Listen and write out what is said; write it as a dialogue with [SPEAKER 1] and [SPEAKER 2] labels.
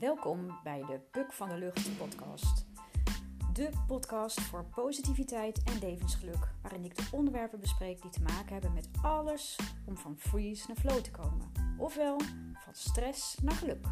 [SPEAKER 1] Welkom bij de Puk van de Lucht podcast. De podcast voor positiviteit en levensgeluk, waarin ik de onderwerpen bespreek die te maken hebben met alles om van freeze naar flow te komen. Ofwel, van stress naar geluk.